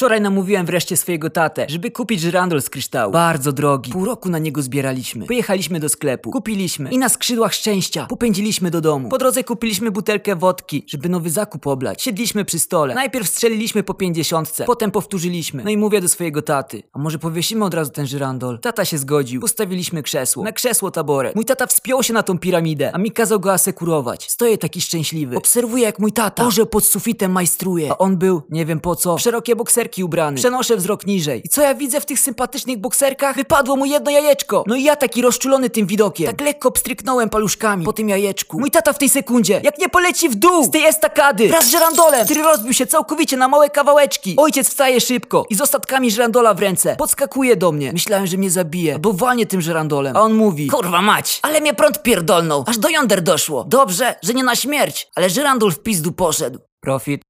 Wczoraj namówiłem wreszcie swojego tatę, żeby kupić żyrandol z kryształu. Bardzo drogi. Pół roku na niego zbieraliśmy. Pojechaliśmy do sklepu, kupiliśmy i na skrzydłach szczęścia popędziliśmy do domu. Po drodze kupiliśmy butelkę wodki, żeby nowy zakup oblać. Siedliśmy przy stole. Najpierw strzeliliśmy po pięćdziesiątce, potem powtórzyliśmy. No i mówię do swojego taty, a może powiesimy od razu ten żyrandol? Tata się zgodził. Postawiliśmy krzesło. Na krzesło taboret. Mój tata wspiął się na tą piramidę, a mi kazał go asekurować. Stoję taki szczęśliwy. Obserwuję jak mój tata Boże pod sufitem majstruje. A on był, nie wiem po co, szerokie bokserki ubrany. Przenoszę wzrok niżej. I co ja widzę w tych sympatycznych bokserkach? Wypadło mu jedno jajeczko. No i ja taki rozczulony tym widokiem. Tak lekko pstryknąłem paluszkami po tym jajeczku. Mój tata w tej sekundzie, jak nie poleci w dół z tej estakady, wraz z żerandolem, który rozbił się całkowicie na małe kawałeczki. Ojciec wstaje szybko i z ostatkami żerandola w ręce podskakuje do mnie. Myślałem, że mnie zabije, bo walnie tym żerandolem. A on mówi, kurwa mać, ale mnie prąd pierdolnął, aż do jąder doszło. Dobrze, że nie na śmierć, ale żerandol w pizdu poszedł. Profit.